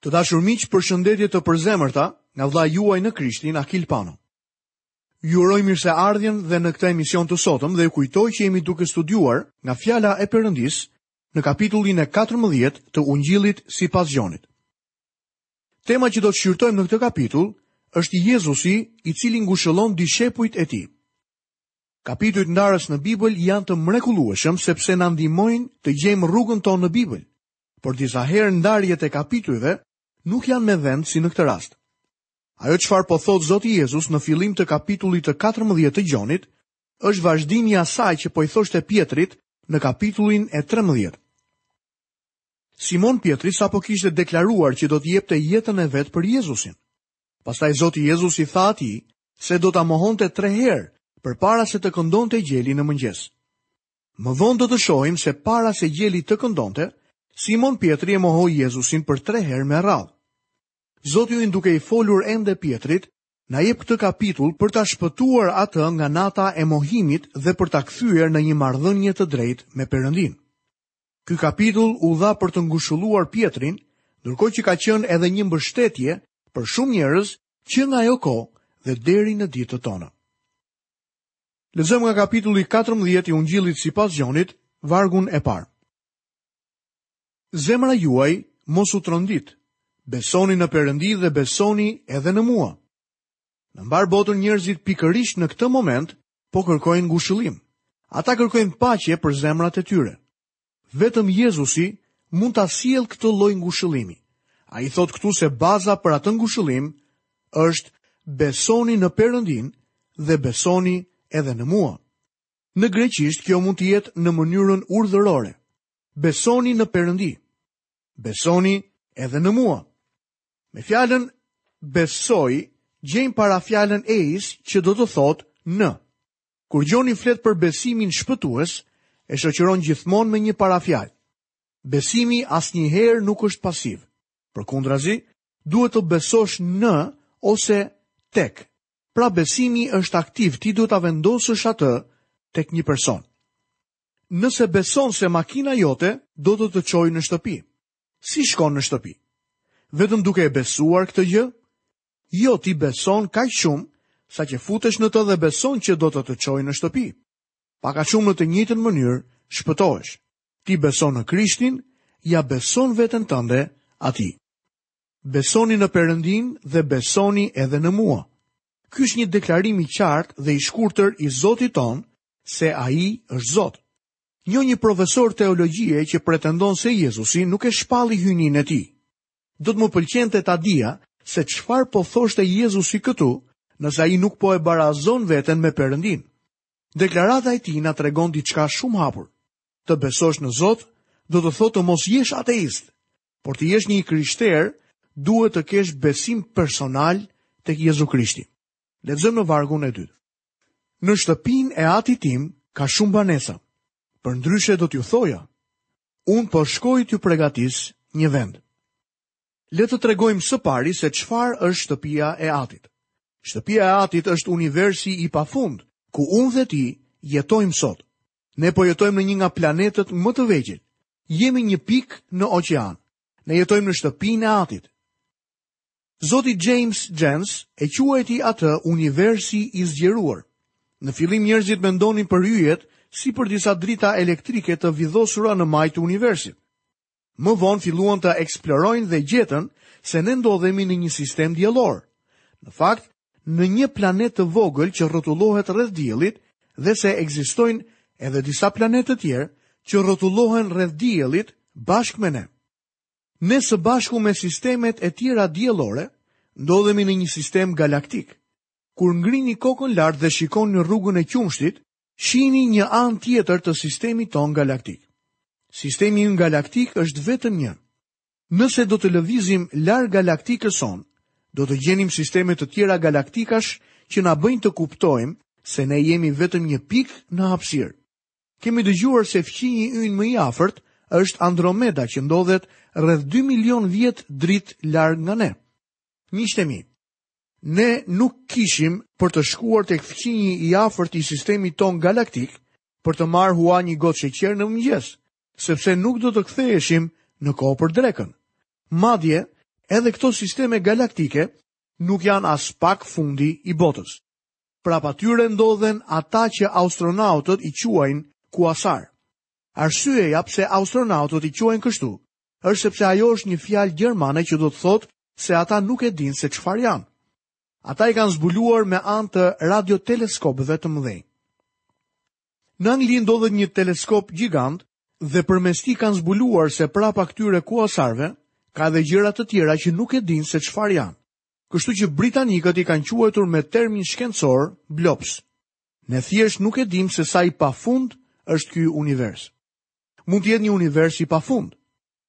Të dashur miq, përshëndetje të përzemërta nga vëllai juaj në Krishtin Akil Pano. Ju uroj mirëseardhjen dhe në këtë emision të sotëm dhe ju kujtoj që jemi duke studiuar nga fjala e Perëndisë në kapitullin e 14 të Ungjillit sipas Gjonit. Tema që do të shqyrtojmë në këtë kapitull është Jezusi i cili ngushëllon dishepujt e tij. Kapitujt ndarës në Bibël janë të mrekullueshëm sepse na ndihmojnë të gjejmë rrugën tonë në Bibël. por disa herë ndarjet e kapitujve nuk janë me vend si në këtë rast. Ajo çfarë po thotë Zoti Jezus në fillim të kapitullit të 14 të Gjonit, është vazhdimi i asaj që po i thoshte Pjetrit në kapitullin e 13. Simon Pjetri sapo kishte deklaruar që do të jepte jetën e vet për Jezusin. Pastaj Zoti Jezus i tha atij se do ta mohonte tre herë përpara se të këndonte gjeli në mëngjes. Më vonë do të shohim se para se gjeli të këndonte, Simon Pjetri e mohoi Jezusin për tre herë me radhë. Zoti ynë duke i folur ende Pjetrit, na jep këtë kapitull për ta shpëtuar atë nga nata e mohimit dhe për ta kthyer në një marrëdhënie të drejtë me Perëndinë. Ky kapitull u dha për të ngushëlluar Pjetrin, ndërkohë që ka qenë edhe një mbështetje për shumë njerëz që nga ajo kohë dhe deri në ditët tona. Lexojmë nga kapitulli 14 i Ungjillit sipas Gjonit, vargun e parë. Zemra juaj mos u tronditë. Besoni në Perëndi dhe besoni edhe në mua. Në mbarë botën njerëzit pikërisht në këtë moment po kërkojnë ngushëllim. Ata kërkojnë paqe për zemrat e tyre. Vetëm Jezusi mund ta sjellë këtë lloj ngushëllimi. Ai thotë këtu se baza për atë ngushëllim është besoni në Perëndinë dhe besoni edhe në mua. Në greqisht kjo mund të jetë në mënyrën urdhërore. Besoni në Perëndi. Besoni edhe në mua. Me fjalën besoj gjejmë parafjalën eis që do të thotë në. Kur Gjoni flet për besimin shpëtues, e shoqëron gjithmonë me një parafjalë. Besimi asnjëherë nuk është pasiv. Përkundrazi, duhet të besosh në ose tek. Pra besimi është aktiv, ti duhet ta vendosësh atë tek një person. Nëse beson se makina jote do të të çojë në shtëpi, si shkon në shtëpi? Vetëm duke e besuar këtë gjë, Jo, ti beson kaq shumë sa që futesh në të dhe beson që do të të çojë në shtëpi. Pak a shumë në të njëjtën mënyrë shpëtohesh. Ti beson në Krishtin, ia beson veten tënde atij. Besoni në Perëndinë dhe besoni edhe në mua. Ky është një deklarim i qartë dhe i shkurtër i Zotit tonë se ai është Zot. Njoh një profesor teologjie që pretendon se Jezusi nuk e shpalli hyjninë e tij. Do të më pëlqente ta dija se çfarë po thoshte Jezusi këtu, nëse ai nuk po e barazon veten me Perëndin. Deklarata e tij na tregon diçka shumë hapur. Të besosh në Zot do të thotë të mos jesh ateist, por të jesh një krishterë duhet të kesh besim personal tek Jezu Krishti. Lexojmë në vargun e dytë. Në shtëpinë e atit tim ka shumë banesa. Përndryshe do t'ju thoja, Unë po shkoj t'ju pregatis një vend. Le të tregojmë së pari se çfarë është shtëpia e Atit. Shtëpia e Atit është universi i pafund, ku unë dhe ti jetojmë sot. Ne po jetojmë në një nga planetët më të vegjël. Jemi një pikë në oqean. Ne jetojmë në shtëpinë e Atit. Zoti James Jeans e quajti atë universi i zgjeruar. Në fillim njerëzit mendonin për yjet si për disa drita elektrike të vidhosura në majë të universit. Më vonë filluan të eksplorojnë dhe gjetën se ne ndodhemi në një sistem diellor. Në fakt, në një planet të vogël që rrotullohet rreth diellit dhe se ekzistojnë edhe disa planetë të tjerë që rrotullohen rreth diellit bashkë me ne. Ne së bashku me sistemet e tjera diellore, ndodhemi në një sistem galaktik. Kur ngrini kokën lart dhe shikoni rrugën e Qumështit, shihni një anë tjetër të sistemit tonë galaktik. Sistemi ynë galaktik është vetëm një. Nëse do të lëviznim larg galaktikës sonë, do të gjenim sisteme të tjera galaktikash që na bëjnë të kuptojmë se ne jemi vetëm një pikë në hapësirë. Kemi dëgjuar se fqinji ynë më i afërt është Andromeda që ndodhet rreth 2 milion vjet dritë larg nga ne. Miqtë e mi, ne nuk kishim për të shkuar tek fqinji i afërt i sistemit tonë galaktik për të marrë hua një gotë sheqer në mëngjes, sepse nuk do të ktheheshim në kohë për drekën. Madje, edhe këto sisteme galaktike nuk janë aspak fundi i botës. Prapa tyre ndodhen ata që astronautët i quajnë kuasar. Arsyeja pse astronautët i quajnë kështu është sepse ajo është një fjalë gjermane që do të thotë se ata nuk e dinë se çfarë janë. Ata i kanë zbuluar me anë të radioteleskopëve të mëdhenj. Në Angli ndodhet një teleskop gjigant dhe përmes tij kanë zbuluar se prapa këtyre kuasarëve ka edhe gjëra të tjera që nuk e dinë se çfarë janë. Kështu që britanikët i kanë quajtur me termin shkencor blobs. Ne thjesht nuk e dimë se sa i pafund është ky univers. Mund të jetë një univers i pafund.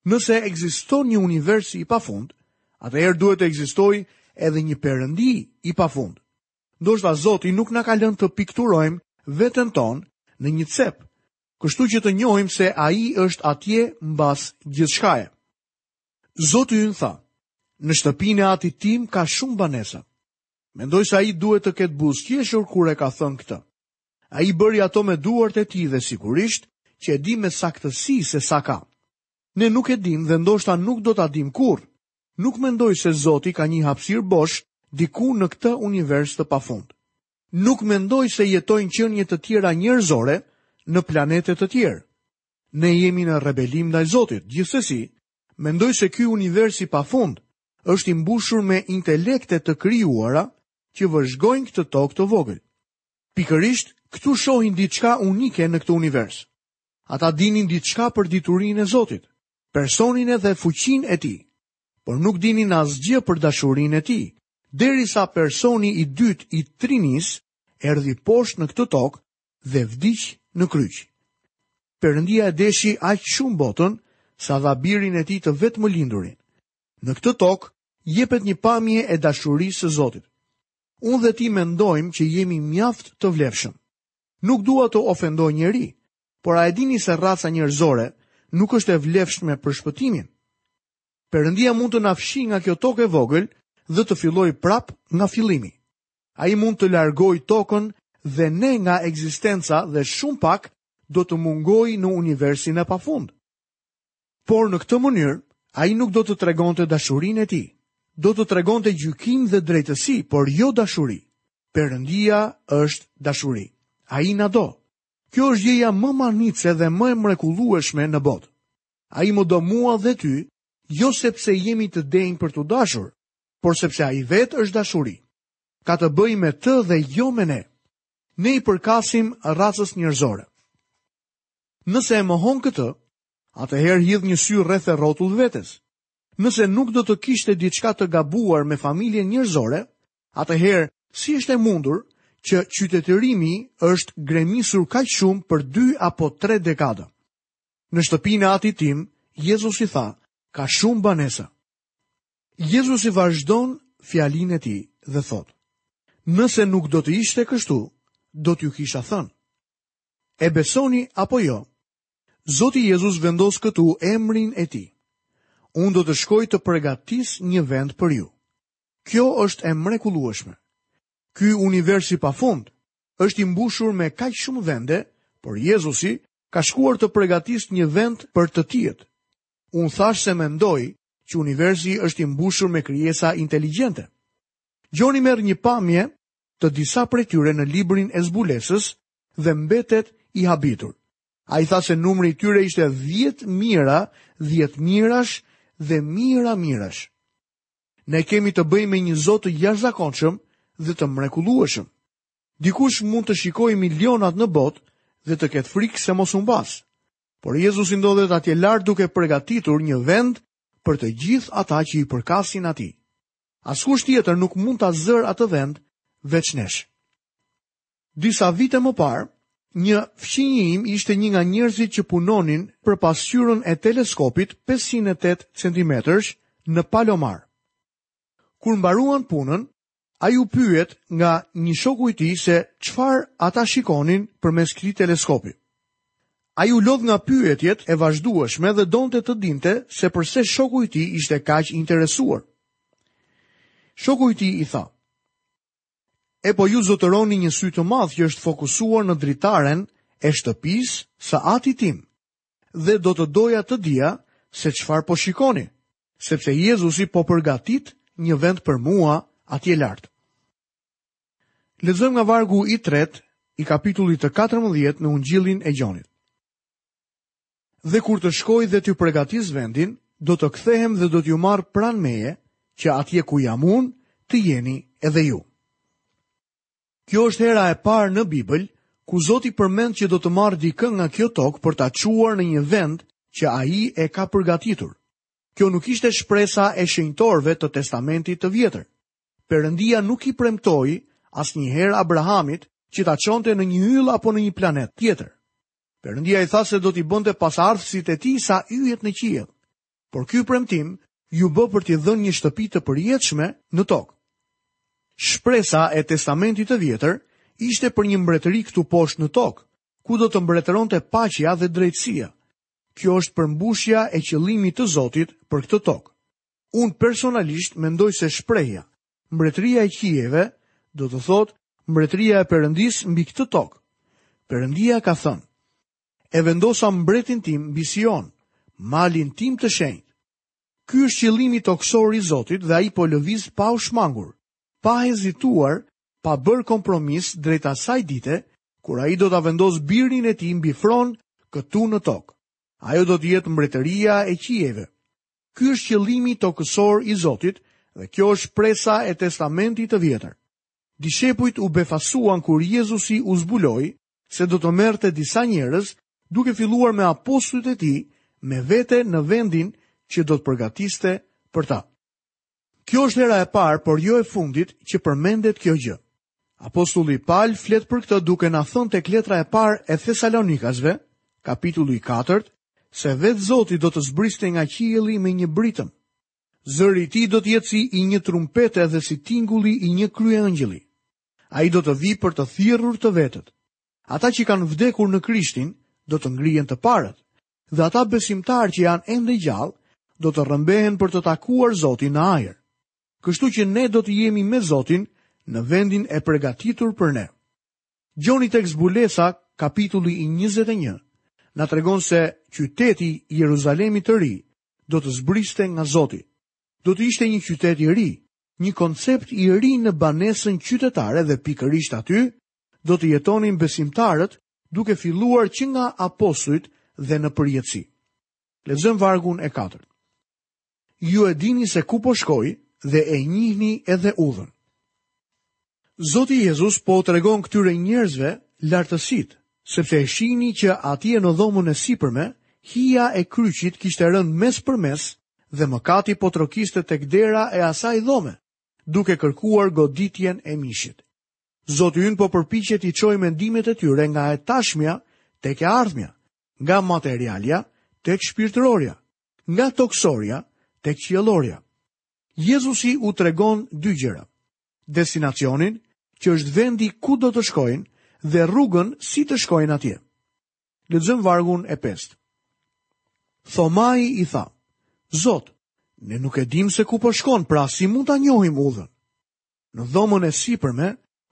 Nëse ekziston një univers i pafund, atëherë duhet të ekzistojë edhe një perëndi i pafund. Ndoshta Zoti nuk na ka lënë të pikturojmë veten tonë në një cep, kështu që të njohim se ai është atje mbas gjithçkaje. Zoti ynë tha, në shtëpinë e atit tim ka shumë banesa. Mendoj se ai duhet të ketë buzëqeshur kur e ka thënë këtë. Ai i bëri ato me duart e tij dhe sigurisht që e di me saktësi se sa ka. Ne nuk e dimë dhe ndoshta nuk do ta dimë kurrë. Nuk mendoj se Zoti ka një hapësirë bosh diku në këtë univers të pafund. Nuk mendoj se jetojnë qenie të tjera njerëzore në planete të tjerë. Ne jemi në rebelim ndaj Zotit. Gjithsesi, mendoj se ky univers i pafund është i mbushur me intelekte të krijuara që vëzhgojnë këtë tokë të vogël. Pikërisht këtu shohin diçka unike në këtë univers. Ata dinin diçka për diturinë e Zotit, personin edhe fuqinë e tij, por nuk dinin asgjë për dashurinë e tij, derisa personi i dytë i Trinisë erdhi poshtë në këtë tokë dhe vdiq në kryq. Perëndia e deshi aq shumë botën sa dha birin e tij të vetëmlindurin. Në këtë tokë jepet një pamje e dashurisë së Zotit. Unë dhe ti mendojmë që jemi mjaft të vlefshëm. Nuk dua të ofendoj njeri, por a e dini se raca njerëzore nuk është e vlefshme për shpëtimin? Perëndia mund të na fshijë nga kjo tokë e vogël dhe të fillojë prapë nga fillimi. Ai mund të largojë Tokën dhe ne nga ekzistenca dhe shumë pak do të mungojë në universin e pafund. Por në këtë mënyrë, ai nuk do të tregonte dashurinë e tij. Do të tregonte gjykim dhe drejtësi, por jo dashuri. Perëndia është dashuri. Ai na do. Kjo është gjëja më mahnitëse dhe më e mrekullueshme në botë. Ai më do mua dhe ty, jo sepse jemi të denjë për t'u dashur, por sepse ai vetë është dashuri. Ka të bëjë me të dhe jo me ne. Ne i përkasim racës njerëzore. Nëse e mohon këtë, atëherë hidh një sy rreth e rrotull vetes. Nëse nuk do të kishte diçka të gabuar me familjen njerëzore, atëherë si është e mundur që qytetërimi është gremisur kaq shumë për 2 apo 3 dekada. Në shtëpinë e atit tim, Jezusi tha, ka shumë banesa. Jezusi vazhdon fjalinë e tij dhe thotë, nëse nuk do të ishte kështu, do t'ju kisha thënë. E besoni apo jo? Zoti Jezus vendos këtu emrin e tij. Unë do të shkoj të përgatis një vend për ju. Kjo është e mrekullueshme. Ky univers i pafund është i mbushur me kaq shumë vende, por Jezusi ka shkuar të përgatisë një vend për të tijtë. Unë thashë se mendoj që universi është i mbushur me krijesa inteligjente. Gjoni merr një pamje të disa prej tyre në librin e zbulesës dhe mbetet i habitur. Ai tha se numri i tyre ishte 10 mijëra, 10 mijërash dhe mijëra mijërash. Ne kemi të bëjmë me një Zot të jashtëzakonshëm dhe të mrekullueshëm. Dikush mund të shikojë milionat në botë dhe të ketë frikë se mos humbasë. Por Jezusi ndodhet atje lart duke përgatitur një vend për të gjithë ata që i përkasin atij. Askush tjetër nuk mund ta zërë atë vend veç nesh. Disa vite më parë, një fqinji im ishte një nga njerëzit që punonin për pasqyrën e teleskopit 508 cm në Palomar. Kur mbaruan punën, ai u pyet nga një shoku i tij se çfarë ata shikonin përmes këtij teleskopi. Ai u lodh nga pyetjet e vazhdueshme dhe donte të dinte se përse shoku i tij ishte kaq i interesuar. Shoku i tij i tha: Epo ju zotëroni një sy të madh që është fokusuar në dritaren e shtëpisë së atit tim. dhe do të doja të dija se çfarë po shikoni, sepse Jezusi po përgatit një vend për mua atje lart. Lexojmë nga vargu i 3 i kapitullit të 14 në Ungjillin e Gjonit. Dhe kur të shkoj dhe t'ju përgatis vendin, do të kthehem dhe do t'ju marr pranë meje, që atje ku jam unë, të jeni edhe ju. Kjo është hera e parë në Bibël ku Zoti përmend që do të marrë dikë nga kjo tokë për ta çuar në një vend që ai e ka përgatitur. Kjo nuk ishte shpresa e shenjtorëve të Testamentit të Vjetër. Perëndia nuk i premtoi asnjëherë Abrahamit që ta çonte në një yll apo në një planet tjetër. Perëndia i tha se do t'i bënte pasardhësit e tij sa yjet në qiell. Por ky premtim iu bë për t'i dhënë një shtëpi të përjetshme në tokë. Shpresa e Testamentit të Vjetër ishte për një mbretëri këtu poshtë në tokë, ku do të mbretëronte paqja dhe drejtësia. Kjo është përmbushja e qëllimit të Zotit për këtë tokë. Unë personalisht mendoj se shprehja, mbretëria e qiejve, do të thotë mbretëria e Perëndisë mbi këtë tokë. Perëndia ka thënë, E vendosa mbretin tim mbi Sion, malin tim të shenjtë. Ky është qëllimi tokësor i Zotit dhe ai po lëviz pa u shmangur, pa hezituar, pa bërë kompromis drejt asaj dite kur ai do ta vendosë birin e tij mbi fron këtu në tokë. Ajo do të jetë mbretëria e qiejve. Ky është qëllimi tokësor i Zotit dhe kjo është shpresa e Testamentit të Vjetër. Dishepujt u befasuan kur Jezusi u zbuloi se do të merrte disa njerëz, duke filluar me apostujt e tij, me vete në vendin që do të përgatiste për ta. Kjo është hera e parë, por jo e fundit që përmendet kjo gjë. Apostulli Pal flet për këtë duke na thënë tek letra e parë e Thesalonikasve, kapitulli 4, se vetë Zoti do të zbriste nga qielli me një britmë. Zëri i tij do të jetë si i një trumpete dhe si tingulli i një kryeëngjëlli. Ai do të vijë për të thirrur të vetët. Ata që kanë vdekur në Krishtin, do të ngrihen të parët, dhe ata besimtarë që janë ende gjallë, do të rrëmbehen për të takuar Zotin në ajër. Kështu që ne do të jemi me Zotin në vendin e përgatitur për ne. Gjoni tek zbulesa, kapitulli i 21, na tregon se qyteti i Jeruzalemit të ri do të zbriste nga Zoti. Do të ishte një qytet i ri, një koncept i ri në banesën qytetare dhe pikërisht aty do të jetonin besimtarët duke filluar që nga apostujt dhe në përjetësi. Lexojmë vargun e katërt. Ju e dini se ku po shkoj dhe e njihni edhe udhën. Zoti Jezus po u tregon këtyre njerëzve lartësitë, sepse e shihni që atje në dhomën e sipërme, hija e kryqit kishte rënë mespërmes dhe mëkati po trokiste tek dera e asaj dhome, duke kërkuar goditjen e mishit. Zoti ynë po përpiqej t'i çojë mendimet e tyre nga e tashmja tek e ardhmja, nga materialja tek shpirtërorja, nga tokësorja tek qiellorja. Jezusi u tregon dy gjëra. destinacionin, që është vendi ku do të shkojnë dhe rrugën si të shkojnë atje. Lexojmë vargun e pestë. Thomai i tha, Zot, ne nuk e dimë se ku po shkon, pra si mund ta njohim udhën. Në dhomën e sipërme,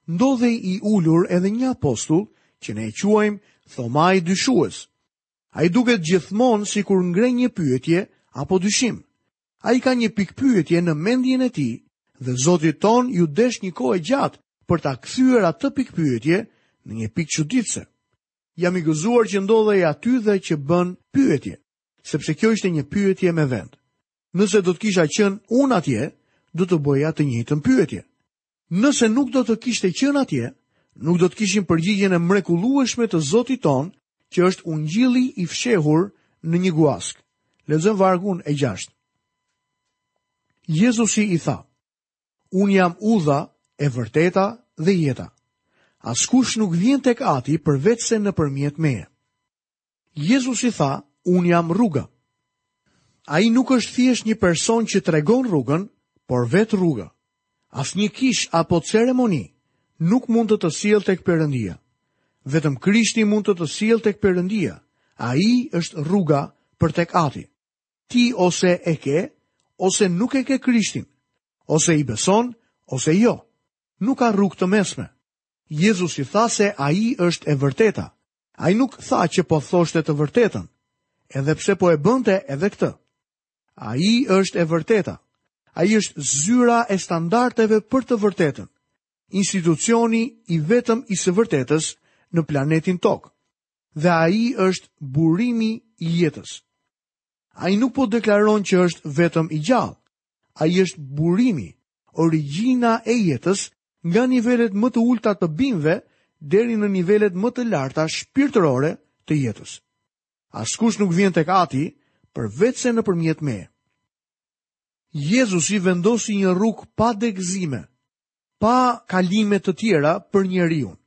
ndodhej i ulur edhe një apostull që ne e quajmë Thomai dyshues. Ai duket gjithmonë sikur ngre një pyetje apo dyshim. Ai ka një pikëpyetje në mendjen e tij dhe Zotit tonë iu desh një kohë e gjatë për ta kthyer atë pikëpyetje në një pikëçuditëse. Jam i gëzuar që ndodhej aty dhe që bën pyetje, sepse kjo ishte një pyetje me vend. Nëse do të kisha qenë unë atje, do të bëja të njëjtën pyetje. Nëse nuk do të kishte qenë atje, nuk do të kishim përgjigjen e mrekullueshme të Zotit tonë, që është ungjilli i fshehur në një guaskë. Lexojmë vargun e 6. Jezusi i tha: Unë jam udha e vërteta dhe jeta. Askush nuk vjen tek Ati përveçse nëpërmjet meje. Jezusi tha, unë jam rruga. Ai nuk është thjesht një person që tregon rrugën, por vetë rruga. Asnjë kishë apo ceremoni nuk mund të të siel të këpërëndia. Vetëm Krishti mund të të sjellë tek Perëndia, ai është rruga për tek Ati. Ti ose e ke, ose nuk e ke Krishtin, ose i beson, ose jo. Nuk ka rrugë të mesme. Jezusi tha se ai është e vërteta, Ai nuk tha që po thoshte të vërtetën, edhe pse po e bënte edhe këtë. Ai është e vërteta. Ai është zyra e standardeve për të vërtetën. Institucioni i vetëm i së vërtetës në planetin Tokë. Dhe ai është burimi i jetës. Ai nuk po deklaron që është vetëm i gjallë. Ai është burimi, origjina e jetës nga nivelet më të ulëta të bimëve deri në nivelet më të larta shpirtërore të jetës. Askush nuk vjen tek Ati përveçse nëpërmjet meje. Jezusi vendosi një rrugë pa degëzime, pa kalime të tjera për njeriun.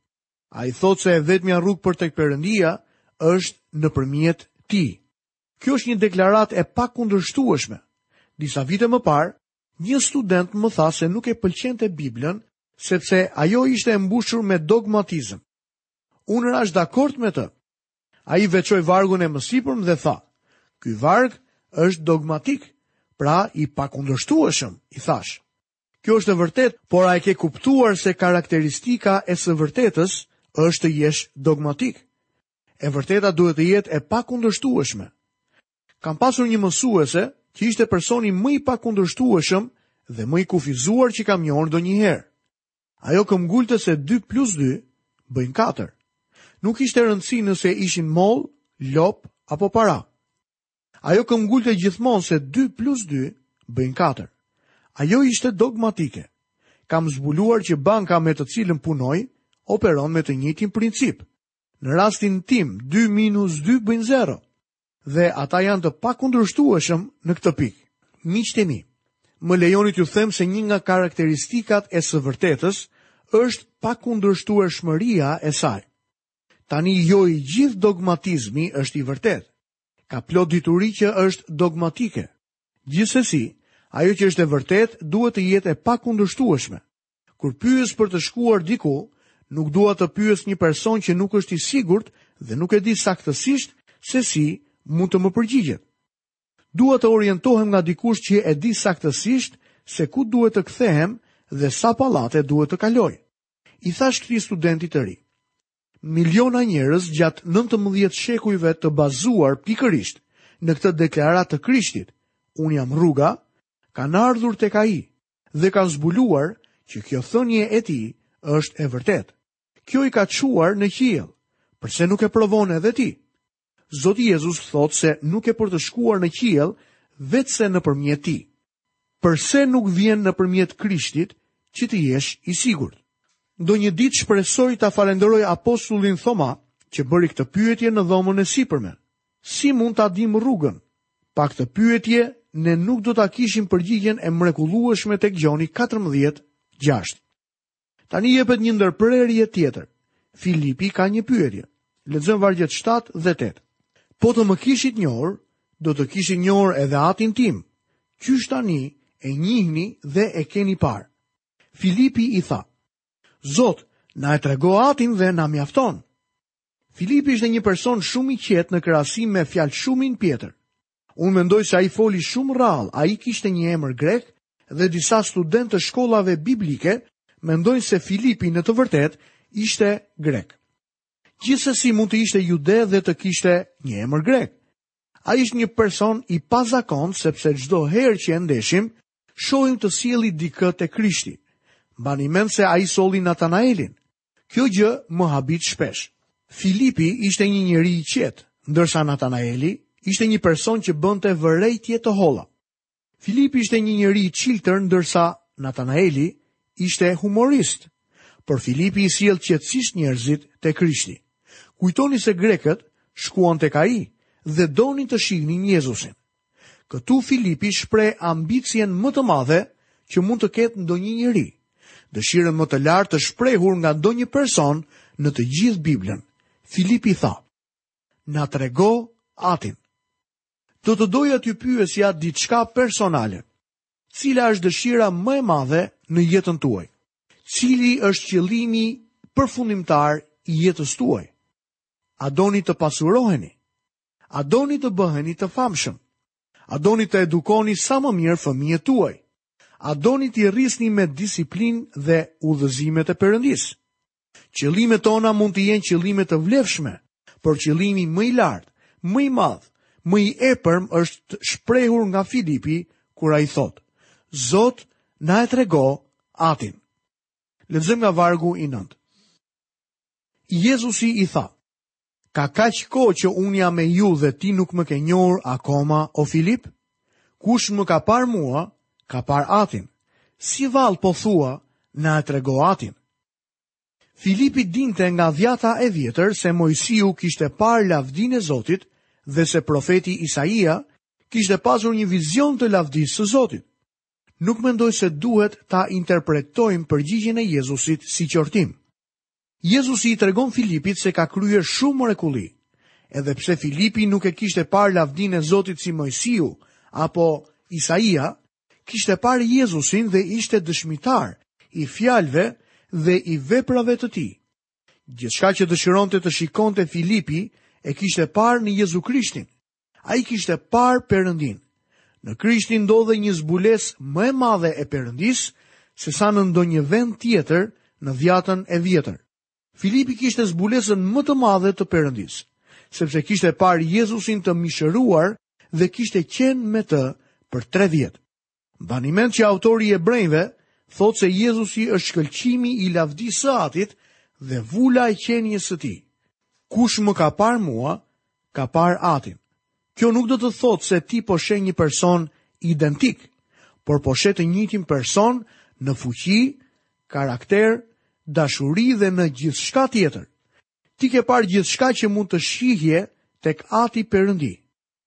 Ai thotë se e vetmja rrugë për tek Perëndia është nëpërmjet tij. Kjo është një deklaratë e pakundërshtueshme. Disa vite më parë, Një student më tha se nuk e pëlqente Biblën sepse ajo ishte e mbushur me dogmatizëm. Unë rashë dakord me të. Ai veçoi vargun e mësipërm dhe tha, ky varg është dogmatik, pra i pakundërshtueshëm, i thashë. Kjo është e vërtetë, por a e ke kuptuar se karakteristika e së vërtetës është të jesh dogmatik. E vërteta duhet të jetë e pakundërshtueshme. Kam pasur një mësuese që ishte personi më i pakundërshtueshëm dhe më i kufizuar që kam njohur ndonjëherë. Ajo këmbgulte se 2 plus 2 bëjnë 4. Nuk kishte rëndësi nëse ishin mollë, lopë apo para. Ajo këmbëngulte gjithmonë se 2 plus 2 bëjnë 4. Ajo ishte dogmatike. Kam zbuluar që banka me të cilën punoj operon me të njëjtin princip. Në rastin tim, 2 minus 2 bëjnë 0. Dhe ata janë të pakundërshtueshëm në këtë pikë. Miqtë e mi, më lejoni t'ju them se një nga karakteristikat e së vërtetës është pakundërshtueshmëria e saj. Tani jo i gjithë dogmatizmi është i vërtetë. Ka plot padituri që është dogmatike. Gjithsesi, ajo që është e vërtetë duhet të jetë e pakundërshtueshme. Kur pyes për të shkuar diku, nuk dua të pyes një person që nuk është i sigurt dhe nuk e di saktësisht se si mund të më përgjigjet. Dua të orientohem nga dikush që e di saktësisht se ku duhet të kthehem dhe sa pallate duhet të kaloj. I thashë këtij studenti të ri. Miliona njerëz gjatë 19 shekujve të bazuar pikërisht në këtë deklaratë të Krishtit, unë jam rruga, kanë ardhur tek ai, dhe kanë zbuluar që kjo thënie e tij është e vërtetë. Kjo i ka çuar në qiell. Përse nuk e provon edhe ti? Zoti Jezus thotë se nuk e për të shkuar në qiell veçse nëpërmjet tij. Përse nuk vjen nëpërmjet Krishtit që të jesh i sigurt? Ndonjë ditë shpresoj ta falënderoj apostullin Thoma që bëri këtë pyetje në dhomën e sipërme. Si mund ta dimë rrugën? Pa këtë pyetje, ne nuk do ta kishim përgjigjen e mrekullueshme tek Gjoni 14, 6. Tani jepet një ndërprerje tjetër. Filipi ka një pyetje. Lexojmë vargjet 7 dhe 8. Po të më kishit njohur, do të kishit njohur edhe atin tim. Qysh tani e njihni dhe e keni parë. Filipi i tha: Zot, na e trego atin dhe na mjafton. Filipi ishte një person shumë i qetë në krahasim me fjalëshumin Pjetër. Unë mendoj se ai foli shumë rrallë, ai kishte një emër grek dhe disa studentë të shkollave biblike mendojnë se Filipi në të vërtetë ishte grek. Gjithsesi mund të ishte jude dhe të kishte një emër grek. Ai ishte një person i pazakontë sepse çdo herë që e ndeshim, shohim të sjellë dikë te Krishti. Mbani mend se ai solli Natanaelin. Kjo gjë më habit shpesh. Filipi ishte një njeri i qetë, ndërsa Natanaeli ishte një person që bënte vërejtje të holla. Filipi ishte një njeri i çiltër, ndërsa Natanaeli ishte humorist. Por Filipi i sjell qetësisht njerëzit te Krishti. Kujtoni se grekët shkuan tek ai dhe donin të shihnin Jezusin. Këtu Filipi shpreh ambicien më të madhe që mund të ketë ndonjë njeri, dëshirën më të lartë të shprehur nga ndonjë person në të gjithë Biblën. Filipi tha, Na trego Atin. Do të doja t'ju pyesja diçka personale. Cila është dëshira më e madhe në jetën tuaj? Cili është qëllimi përfundimtar i jetës tuaj? A doni të pasuroheni? A doni të bëheni të famshëm? A doni të edukoni sa më mirë fëmijët tuaj? A doni t'i rrisni me disiplinë dhe udhëzimet e Perëndisë? Qëllimet tona mund të jenë qëllime të vlefshme, por qëllimi më i lartë, më i madh, më i epërm është shprehur nga Filipi, kur ai thotë, Zot, na e trego atin. Lexojmë nga vargu i nëntë. Jezusi i tha, Ka kaq kohë që unë jam me ju dhe ti nuk më ke njohur akoma, o Filip? Kush më ka parë mua, ka parë atin. Si vallë po thua, na e trego atin. Filipi dinte nga Dhiata e vjetër se Moisiu kishte parë lavdinë e Zotit dhe se profeti Isaia kishte pasur një vizion të lavdisë së Zotit. Nuk mendoj se duhet ta interpretojmë përgjigjen e Jezusit si qortim. Jezusi i tregon Filipit se ka kryer shumë mrekulli. Edhe pse Filipi nuk e kishte parë lavdinë e Zotit si Moisiu apo Isaia, kishte parë Jezusin dhe ishte dëshmitar i fjalëve dhe i veprave të tij. Gjithçka që dëshironte të shikonte Filipi e kishte parë në Jezu Krishtin. Ai kishte parë Perëndinë. Në Krishtin ndodhet një zbulesë më e madhe e Perëndisë, sesa në ndonjë vend tjetër në Dhiatën e vjetër. Filipi kishte zbulesën më të madhe të Perëndisë, sepse kishte parë Jezusin të mishëruar dhe kishte qenë me të për tre vjet. Mbani mend që autori i Hebrenjve thotë se Jezusi është shkëlqimi i lavdisë së Atit dhe vula e qenies së Tij. Kush më ka parë mua, ka parë Atin. Kjo nuk do të thotë se ti po sheh një person identik, por po sheh të njëjtin person në fuqi, karakter, dashuri dhe në gjithçka tjetër. Ti ke parë gjithçka që mund të shihje tek Ati Perëndi.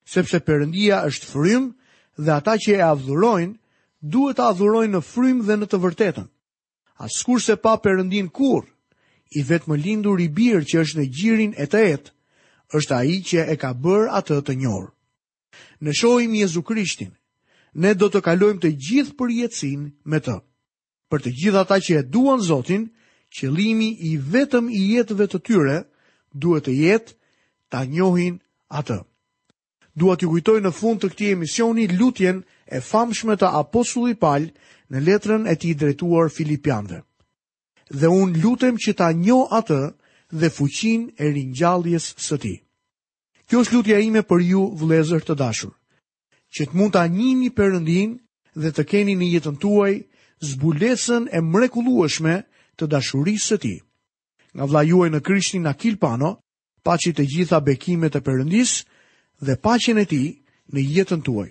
Sepse Perëndia është frymë dhe ata që e adhurojnë duhet ta adhurojnë në frymë dhe në të vërtetën. Askush s'e pa Perëndinë kurrë, i vetëmlinduri Bir që është në gjirin e t'et, është ai që e ka bërë atë të njohur. Ne shohim Jezu Krishtin, ne do të kalojmë të gjithë përjetësinë me të. Për të gjithë ata që e duan Zotin, qëllimi i vetëm i jetëve të tyre duhet të jetë ta njohin atë. Dua t'ju kujtoj në fund të këtij emisioni lutjen e famshme të apostullit Pal në letrën e tij drejtuar Filipianëve. Dhe unë lutem që ta njoh atë dhe fuqinë e ringjalljes së tij. Kjo është lutja ime për ju vëllezër të dashur. që të mund ta njihni Perëndinë dhe të keni në jetën tuaj zbulesën e mrekullueshme të dashurisë së tij. Nga vëllai juaj në Krishtin Akil Pano, paçi të gjitha bekimet e Perëndisë dhe paqen e tij në jetën tuaj.